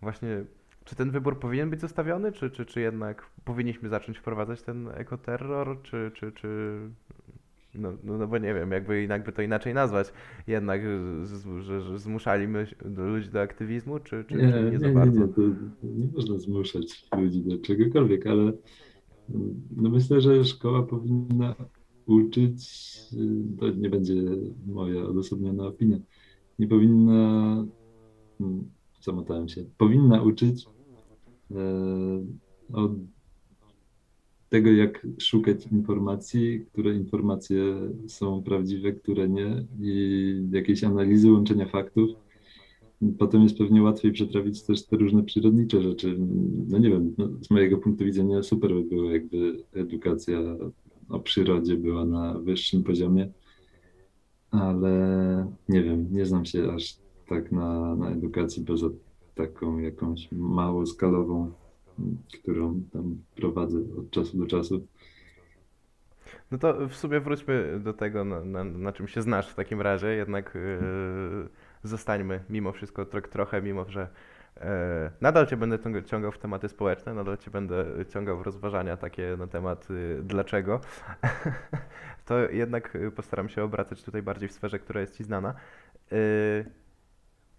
właśnie czy ten wybór powinien być zostawiony, czy, czy, czy jednak powinniśmy zacząć wprowadzać ten ekoterror, czy, czy, czy... No, no, no bo nie wiem, jakby, jakby to inaczej nazwać. Jednak, z, że, że zmuszaliśmy ludzi do aktywizmu, czy, czy, Nie, czy nie nie, za nie, bardzo? nie, to nie można zmuszać ludzi do czegokolwiek, ale mm, no myślę, że szkoła powinna uczyć, to nie będzie moja odosobniona opinia, nie powinna, mm, zamotałem się, powinna uczyć od tego, jak szukać informacji, które informacje są prawdziwe, które nie i jakiejś analizy łączenia faktów. Potem jest pewnie łatwiej przetrawić też te różne przyrodnicze rzeczy. No nie wiem, no z mojego punktu widzenia super by było, jakby edukacja o przyrodzie była na wyższym poziomie, ale nie wiem, nie znam się aż tak na, na edukacji poza taką jakąś małoskalową, którą tam prowadzę od czasu do czasu. No to w sumie wróćmy do tego, na, na, na czym się znasz w takim razie. Jednak yy, zostańmy mimo wszystko tro, trochę, mimo że E, nadal cię będę ciąga- ciągał w tematy społeczne, nadal cię będę ciągał w rozważania takie na temat y, dlaczego. To jednak postaram się obracać tutaj bardziej w sferze, która jest ci znana.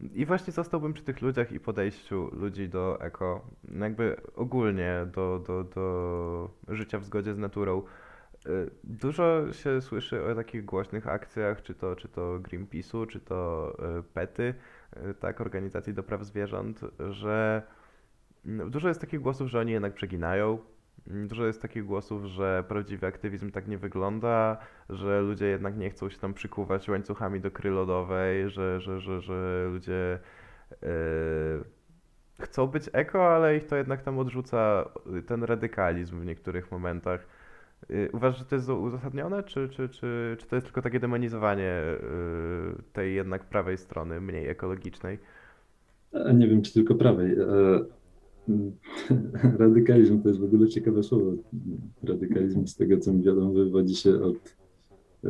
Y, I właśnie zostałbym przy tych ludziach i podejściu ludzi do eko, no jakby ogólnie do, do, do życia w zgodzie z naturą. Y, Dużo się słyszy o takich głośnych akcjach, czy to, czy to Greenpeace'u, czy to y, PETY, y, tak, organizacji do praw zwierząt, że mm, dużo jest takich głosów, że oni jednak przeginają. Mm, Dużo jest takich głosów, że prawdziwy aktywizm tak nie wygląda, że ludzie jednak nie chcą się tam przykuwać łańcuchami do kry lodowej, że, że, że, że ludzie y, chcą być eko, ale ich to jednak tam odrzuca y, ten radykalizm w niektórych momentach. Y, Uważasz, że to jest uzasadnione, czy, czy, czy, czy to jest tylko takie demonizowanie y, tej jednak prawej strony, mniej ekologicznej? A nie wiem, czy tylko prawej. E, mm, Radykalizm to jest w ogóle ciekawe słowo. Radykalizm, z tego co mi wiadomo, wywodzi się od, e,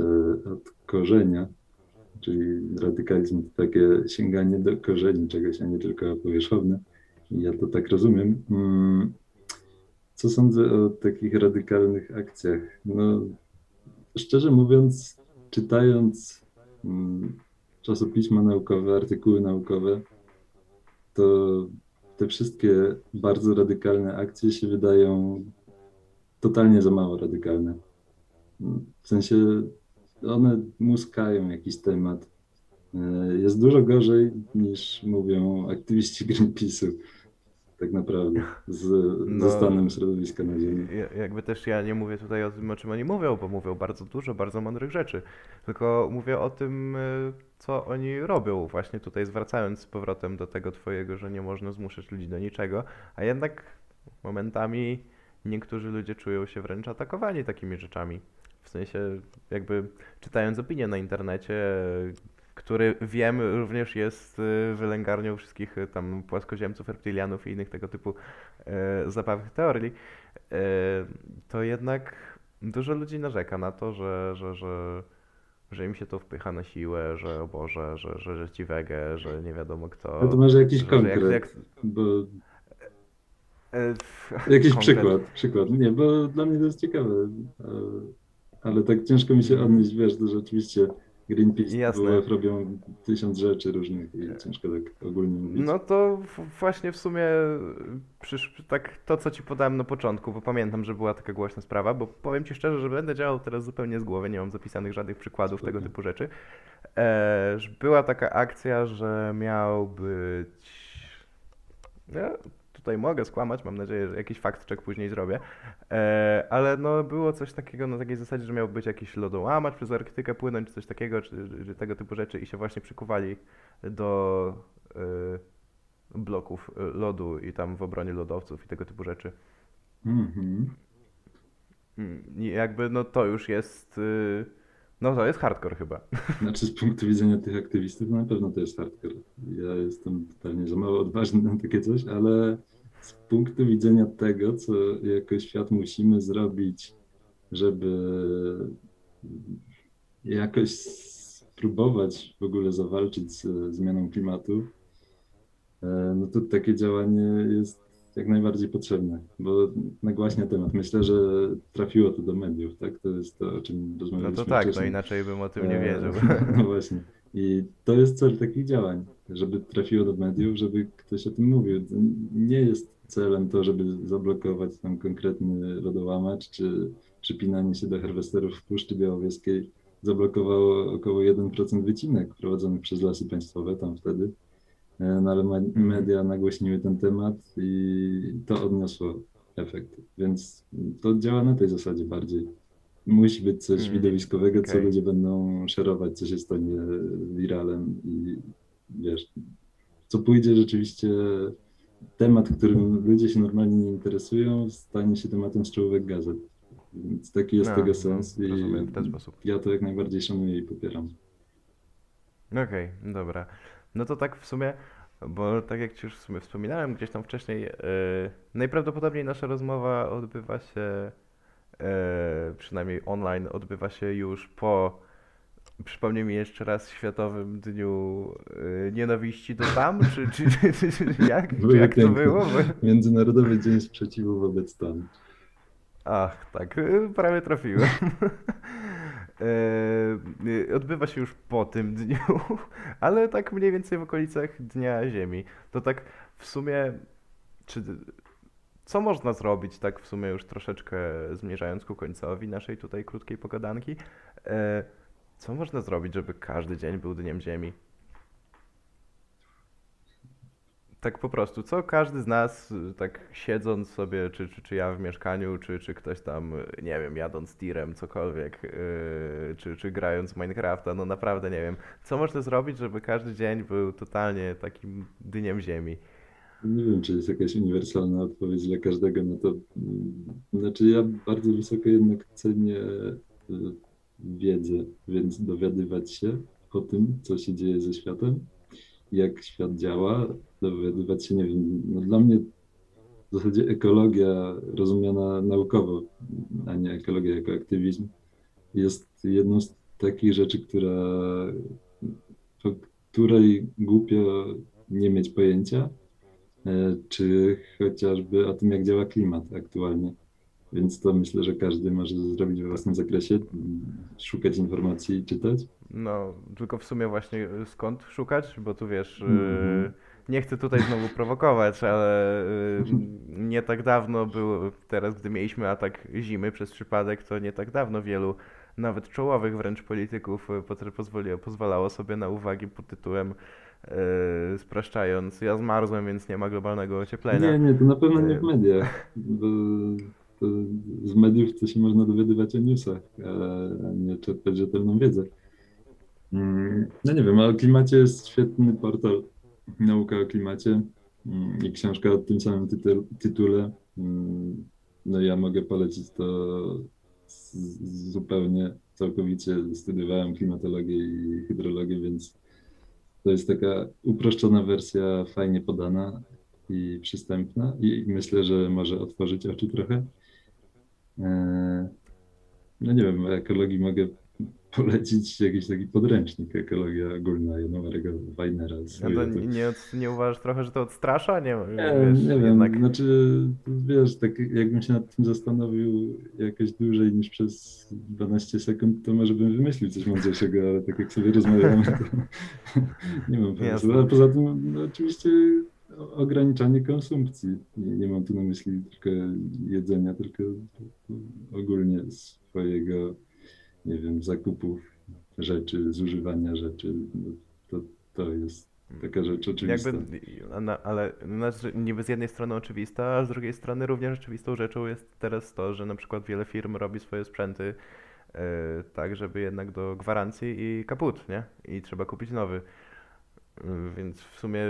od korzenia, czyli radykalizm to takie sięganie do korzeni czegoś, a nie tylko powierzchowne. Ja to tak rozumiem. Mm, Co sądzę o takich radykalnych akcjach? No, szczerze mówiąc, czytając mm, czasopisma naukowe, artykuły naukowe, to te wszystkie bardzo radykalne akcje się wydają totalnie za mało radykalne. W sensie one muskają jakiś temat. E, Jest dużo gorzej niż mówią aktywiści Greenpeace'u, tak naprawdę, z, No. ze stanem środowiska na Ziemi. Ja- Jakby też ja nie mówię tutaj o tym, o czym oni mówią, bo mówią bardzo dużo, bardzo mądrych rzeczy, tylko mówię o tym, y, co oni robią, właśnie tutaj zwracając z powrotem do tego twojego, że nie można zmuszać ludzi do niczego, a jednak momentami niektórzy ludzie czują się wręcz atakowani takimi rzeczami. W sensie, jakby czytając opinie na internecie, który wiem również jest y, wylęgarnią wszystkich y, tam płaskoziemców, reptilianów i innych tego typu e, zabawnych teorii, to jednak dużo ludzi narzeka na to, że, że, że, że im się to wpycha na siłę, że o Boże, że, że, że ci wege, że nie wiadomo kto. No to może jakiś że, że jak, konkret, jak, bo e, jakiś konkret. przykład, przykład. Nie, bo dla mnie to jest ciekawe, ale tak ciężko mi się odnieść, wiesz, to rzeczywiście Greenpeace, Jasne. Robią tysiąc rzeczy różnych i ciężko tak ogólnie mówić. No to właśnie w sumie przysz, tak to, co ci podałem na początku, bo pamiętam, że była taka głośna sprawa, bo powiem ci szczerze, że będę działał teraz zupełnie z głowy, nie mam zapisanych żadnych przykładów tego Spoko. typu rzeczy. E, była taka akcja, że miał być... Ja tutaj mogę skłamać, mam nadzieję, że jakiś fakt check później zrobię, e, ale no było coś takiego na takiej zasadzie, że miał być jakiś lodołamacz przez Arktykę płynąć, czy coś takiego, czy, czy tego typu rzeczy i się właśnie przykuwali do y, bloków y, lodu i tam w obronie lodowców i tego typu rzeczy. Mhm. Mm, jakby no to już jest, y, no to jest hardcore chyba. Znaczy z punktu widzenia tych aktywistów na pewno to jest hardcore. Ja jestem totalnie za mało odważny na takie coś, ale z punktu widzenia tego, co jako świat musimy zrobić, żeby jakoś spróbować w ogóle zawalczyć z zmianą klimatu, e, no to takie działanie jest jak najbardziej potrzebne, bo nagłaśnia temat. Myślę, że trafiło to do mediów, tak? To jest to, o czym No rozmawialiśmy to tak, no wcześniej. inaczej bym o tym nie E, wiedział. No właśnie. I to jest cel takich działań, żeby trafiło do mediów, żeby ktoś o tym mówił. Nie jest celem to, żeby zablokować tam konkretny lodołamacz, czy przypinanie się do harwesterów w Puszczy Białowieskiej zablokowało około 1% wycinek prowadzonych przez lasy państwowe tam wtedy. E, No ale me- media nagłośniły ten temat i to odniosło efekt. Więc to działa na tej zasadzie bardziej. Musi być coś Mm, widowiskowego, co okej. ludzie będą szerować, co się stanie wiralem i wiesz, co pójdzie rzeczywiście, temat, którym ludzie się normalnie nie interesują, stanie się tematem z czołówek gazet. Więc taki jest No, tego no, sens i rozumiem, w ten sposób. ja to jak najbardziej szanuję i popieram. Okej, dobra. No to tak w sumie, bo tak jak ci już w sumie wspominałem gdzieś tam wcześniej, yy, najprawdopodobniej nasza rozmowa odbywa się, yy, przynajmniej online, odbywa się już po Przypomnij mi jeszcze raz Światowym Dniu y, Nienawiści do tam, czy, czy, czy, czy, jak? Czy jak to było? Międzynarodowy Dzień Sprzeciwu wobec stanu. Ach, tak, prawie trafiłem. E, y, Odbywa się już po tym dniu, ale tak mniej więcej w okolicach Dnia Ziemi. To tak w sumie, czy co można zrobić, tak w sumie już troszeczkę zmierzając ku końcowi naszej tutaj krótkiej pogadanki, e, co można zrobić, żeby każdy dzień był Dniem Ziemi? Tak po prostu, co każdy z nas, y, tak siedząc sobie, czy, czy, czy ja w mieszkaniu, czy, czy ktoś tam, y, nie wiem, jadąc tirem, cokolwiek, yy, czy, czy grając Minecrafta, no naprawdę nie wiem, co można zrobić, żeby każdy dzień był totalnie takim dniem ziemi. Nie wiem, czy jest jakaś uniwersalna odpowiedź dla każdego na to. Mm, Znaczy, ja bardzo wysoko jednak cenię y, wiedzę, więc dowiadywać się o tym, co się dzieje ze światem, jak świat działa, dowiadywać się, nie wiem, no dla mnie w zasadzie ekologia rozumiana naukowo, a nie ekologia jako aktywizm, jest jedną z takich rzeczy, która, o której głupio nie mieć pojęcia, e, czy chociażby o tym, jak działa klimat aktualnie. Więc to myślę, że każdy może zrobić we własnym zakresie, szukać informacji i czytać. No, tylko w sumie właśnie y, skąd szukać, bo tu wiesz, yy, nie chcę tutaj znowu prowokować, ale yy, nie tak dawno było, teraz gdy mieliśmy atak zimy przez przypadek, to nie tak dawno wielu, nawet czołowych wręcz polityków y, potr- pozwoli, pozwalało sobie na uwagi pod tytułem yy, spraszczając, ja zmarzłem, więc nie ma globalnego ocieplenia. Nie, nie, to na pewno nie w mediach, bo z mediów to się można dowiadywać o newsach, a nie czerpać rzetelną wiedzę. Mm, No nie wiem, ale o klimacie jest świetny portal Nauka o klimacie mm, i książka o tym samym tytu- tytule. Mm, No ja mogę polecić to zupełnie, całkowicie studiowałem klimatologię i hydrologię, więc to jest taka uproszczona wersja, fajnie podana i przystępna i myślę, że może otworzyć oczy trochę. Eee, No nie wiem, ekologii mogę polecić jakiś taki podręcznik, ekologia ogólna Janowarego Weinera. a to nie, nie uważasz trochę, że to odstrasza? Nie, Nie, wiesz, nie jednak... wiem, znaczy, wiesz, tak jakbym się nad tym zastanowił jakoś dłużej niż przez 12 sekund, to może bym wymyślił coś mądrzejszego, ale tak jak sobie rozmawiamy, to nie mam pomysłu. Ale poza tym, no, oczywiście ograniczanie konsumpcji. Nie, nie mam tu na myśli tylko jedzenia, tylko ogólnie swojego, nie wiem, zakupów rzeczy, zużywania rzeczy. No, to, to jest taka rzecz oczywista. Jakby, na- ale znaczy, niby z jednej strony oczywista, a z drugiej strony również oczywistą rzeczą jest teraz to, że na przykład wiele firm robi swoje sprzęty e, tak, żeby jednak do gwarancji i kaput, nie? I trzeba kupić nowy. Y, Więc w sumie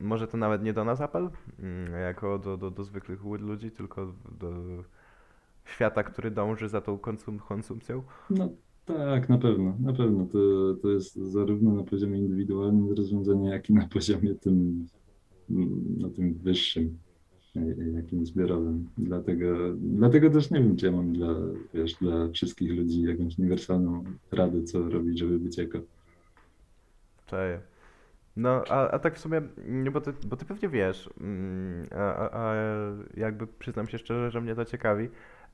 może to nawet nie do nas apel, mm, jako do, do, do zwykłych ludzi, tylko do świata, który dąży za tą konsum konsumpcją. No tak, na pewno, na pewno. To, to jest zarówno na poziomie indywidualnym rozwiązanie, jak i na poziomie tym, mm, na tym wyższym, e, e, jakim zbiorowym. Dlatego, dlatego też nie wiem, czy ja mam dla, wiesz, dla wszystkich ludzi jakąś uniwersalną radę, co robić, żeby być eko. Czaję. No, a, a tak w sumie, nie, bo ty, bo ty pewnie wiesz, mm, a, a, jakby przyznam się szczerze, że mnie to ciekawi.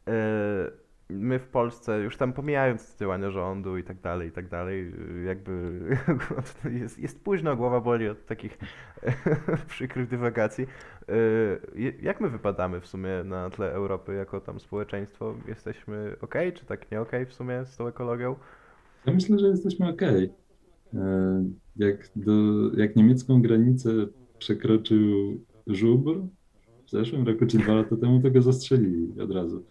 e, My w Polsce, już tam pomijając działania rządu i tak dalej, i tak dalej, y, jakby jest, jest późno, głowa boli od takich przykrych dywagacji. Je- Jak my wypadamy w sumie na tle Europy jako tam społeczeństwo? Jesteśmy ok, czy tak nie ok w sumie z tą ekologią? Ja myślę, że jesteśmy okej. E, Jak, do, jak niemiecką granicę przekroczył żubr w zeszłym roku czy dwa lata temu, to go zastrzelili od razu.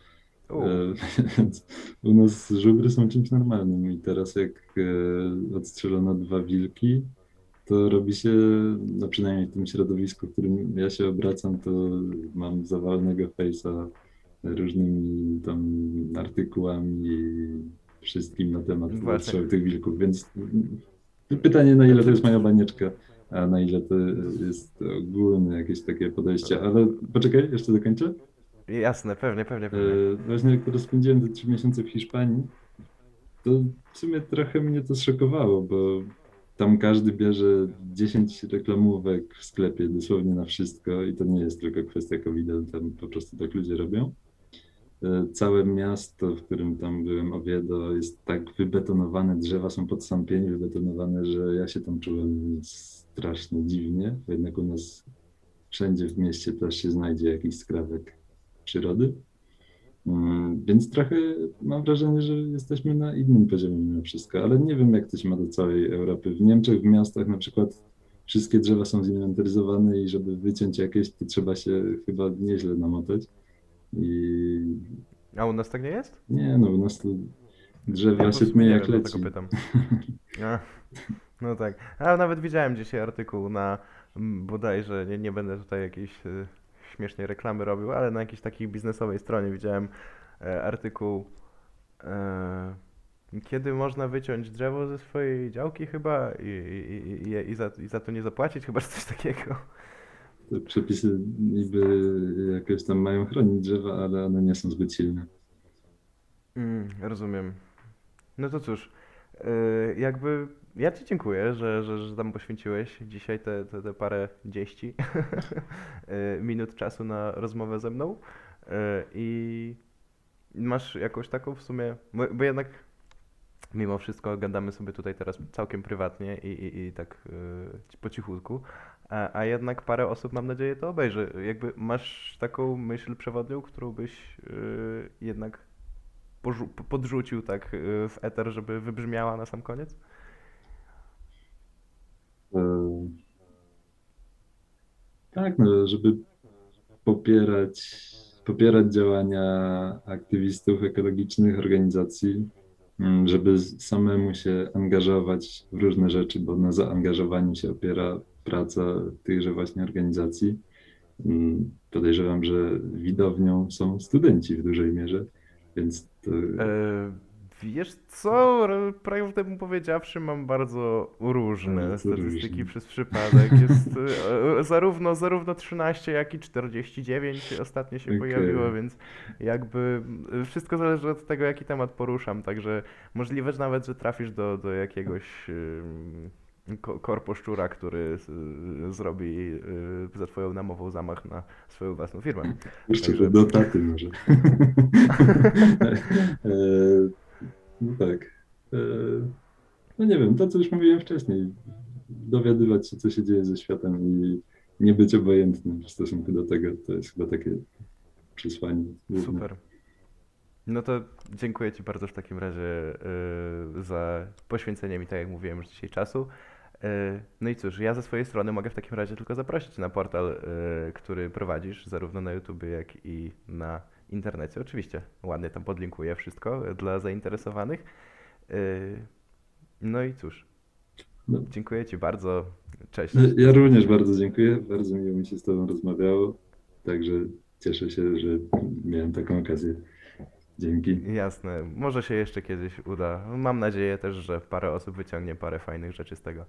E, Więc u nas żubry są czymś normalnym i teraz jak e, odstrzelono dwa wilki, to robi się, no przynajmniej w tym środowisku, w którym ja się obracam, to mam zawalonego face'a różnymi tam artykułami i wszystkim na temat odstrzału tych wilków, więc pytanie na ile to jest moja banieczka, a na ile to jest ogólne jakieś takie podejście, ale poczekaj, jeszcze dokończę. jasne, pewnie, pewnie, pewnie. E, Właśnie jak teraz spędziłem te trzy miesiące w Hiszpanii, To w sumie trochę mnie to zszokowało, bo tam każdy bierze 10 reklamówek w sklepie dosłownie na wszystko i to nie jest tylko kwestia covid tam po prostu tak ludzie robią. E, Całe miasto, w którym tam byłem, Oviedo, jest tak wybetonowane, drzewa są pod sam pień wybetonowane, że ja się tam czułem strasznie dziwnie, bo jednak u nas wszędzie w mieście też się znajdzie jakiś skrawek przyrody. Mm, Więc trochę mam wrażenie, że jesteśmy na innym poziomie mimo wszystko, ale nie wiem, jak to się ma do całej Europy. W Niemczech, w miastach na przykład wszystkie drzewa są zinwentaryzowane i żeby wyciąć jakieś, to trzeba się chyba nieźle namotać. I A u nas tak nie jest? nie, no u nas to Ja drzewa po się prostu tnie nie jak leci. pytam. A, no tak. A nawet widziałem dzisiaj artykuł na bodajże, nie, nie będę tutaj jakiejś y, śmiesznej reklamy robił, ale na jakiejś takiej biznesowej stronie widziałem e, artykuł e, kiedy można wyciąć drzewo ze swojej działki chyba i, i, i, i, za, i za to nie zapłacić, chyba coś takiego. Przepisy niby jakoś tam mają chronić drzewa, ale one nie są zbyt silne. Mm, rozumiem. No to cóż, y, jakby ja Ci dziękuję, że, że, że tam poświęciłeś dzisiaj te, te, te parę dzieści y, minut czasu na rozmowę ze mną. Y, I masz jakąś taką w sumie, bo, jednak mimo wszystko gadamy sobie tutaj teraz całkiem prywatnie i, i, i tak po cichutku, a, a jednak parę osób mam nadzieję to obejrzy. Jakby masz taką myśl przewodnią, którą byś y, jednak podrzucił tak y, w eter, żeby wybrzmiała na sam koniec? E, Tak, no, żeby popierać, popierać działania aktywistów ekologicznych, organizacji, żeby z- samemu się angażować w różne rzeczy, bo na zaangażowaniu się opiera praca tychże właśnie organizacji. Mm, Podejrzewam, że widownią są studenci w dużej mierze, więc to E, wiesz co, prawdę mu powiedziawszy, mam bardzo różne bardzo statystyki różnie. przez przypadek. Jest e, e, zarówno, zarówno 13, jak i 49 ostatnio się Okej. pojawiło, więc jakby e, wszystko zależy od tego, jaki temat poruszam, także możliwe że nawet, że trafisz do, do jakiegoś em, ko- korposzczura, który zrobi za twoją namową zamach na swoją własną firmę. Jeszcze Także- do taty może. No tak. E, No nie wiem, to co już mówiłem wcześniej. Dowiadywać się, co się dzieje ze światem i nie być obojętnym w stosunku do tego, to jest chyba takie przesłanie. Super. No to dziękuję Ci bardzo w takim razie y, za poświęcenie mi, tak jak mówiłem już dzisiaj, czasu. Y, no i cóż, ja ze swojej strony mogę w takim razie tylko zaprosić na portal, y, który prowadzisz, zarówno na YouTubie, jak i na internecie. Oczywiście, ładnie tam podlinkuję wszystko dla zainteresowanych. Y, no i cóż, No. dziękuję Ci bardzo. Cześć. No, Ja również bardzo dziękuję. Bardzo miło mi się z Tobą rozmawiało. Także cieszę się, że miałem taką okazję. Dzięki. Jasne, może się jeszcze kiedyś uda. Mam nadzieję też, że parę osób wyciągnie parę fajnych rzeczy z tego.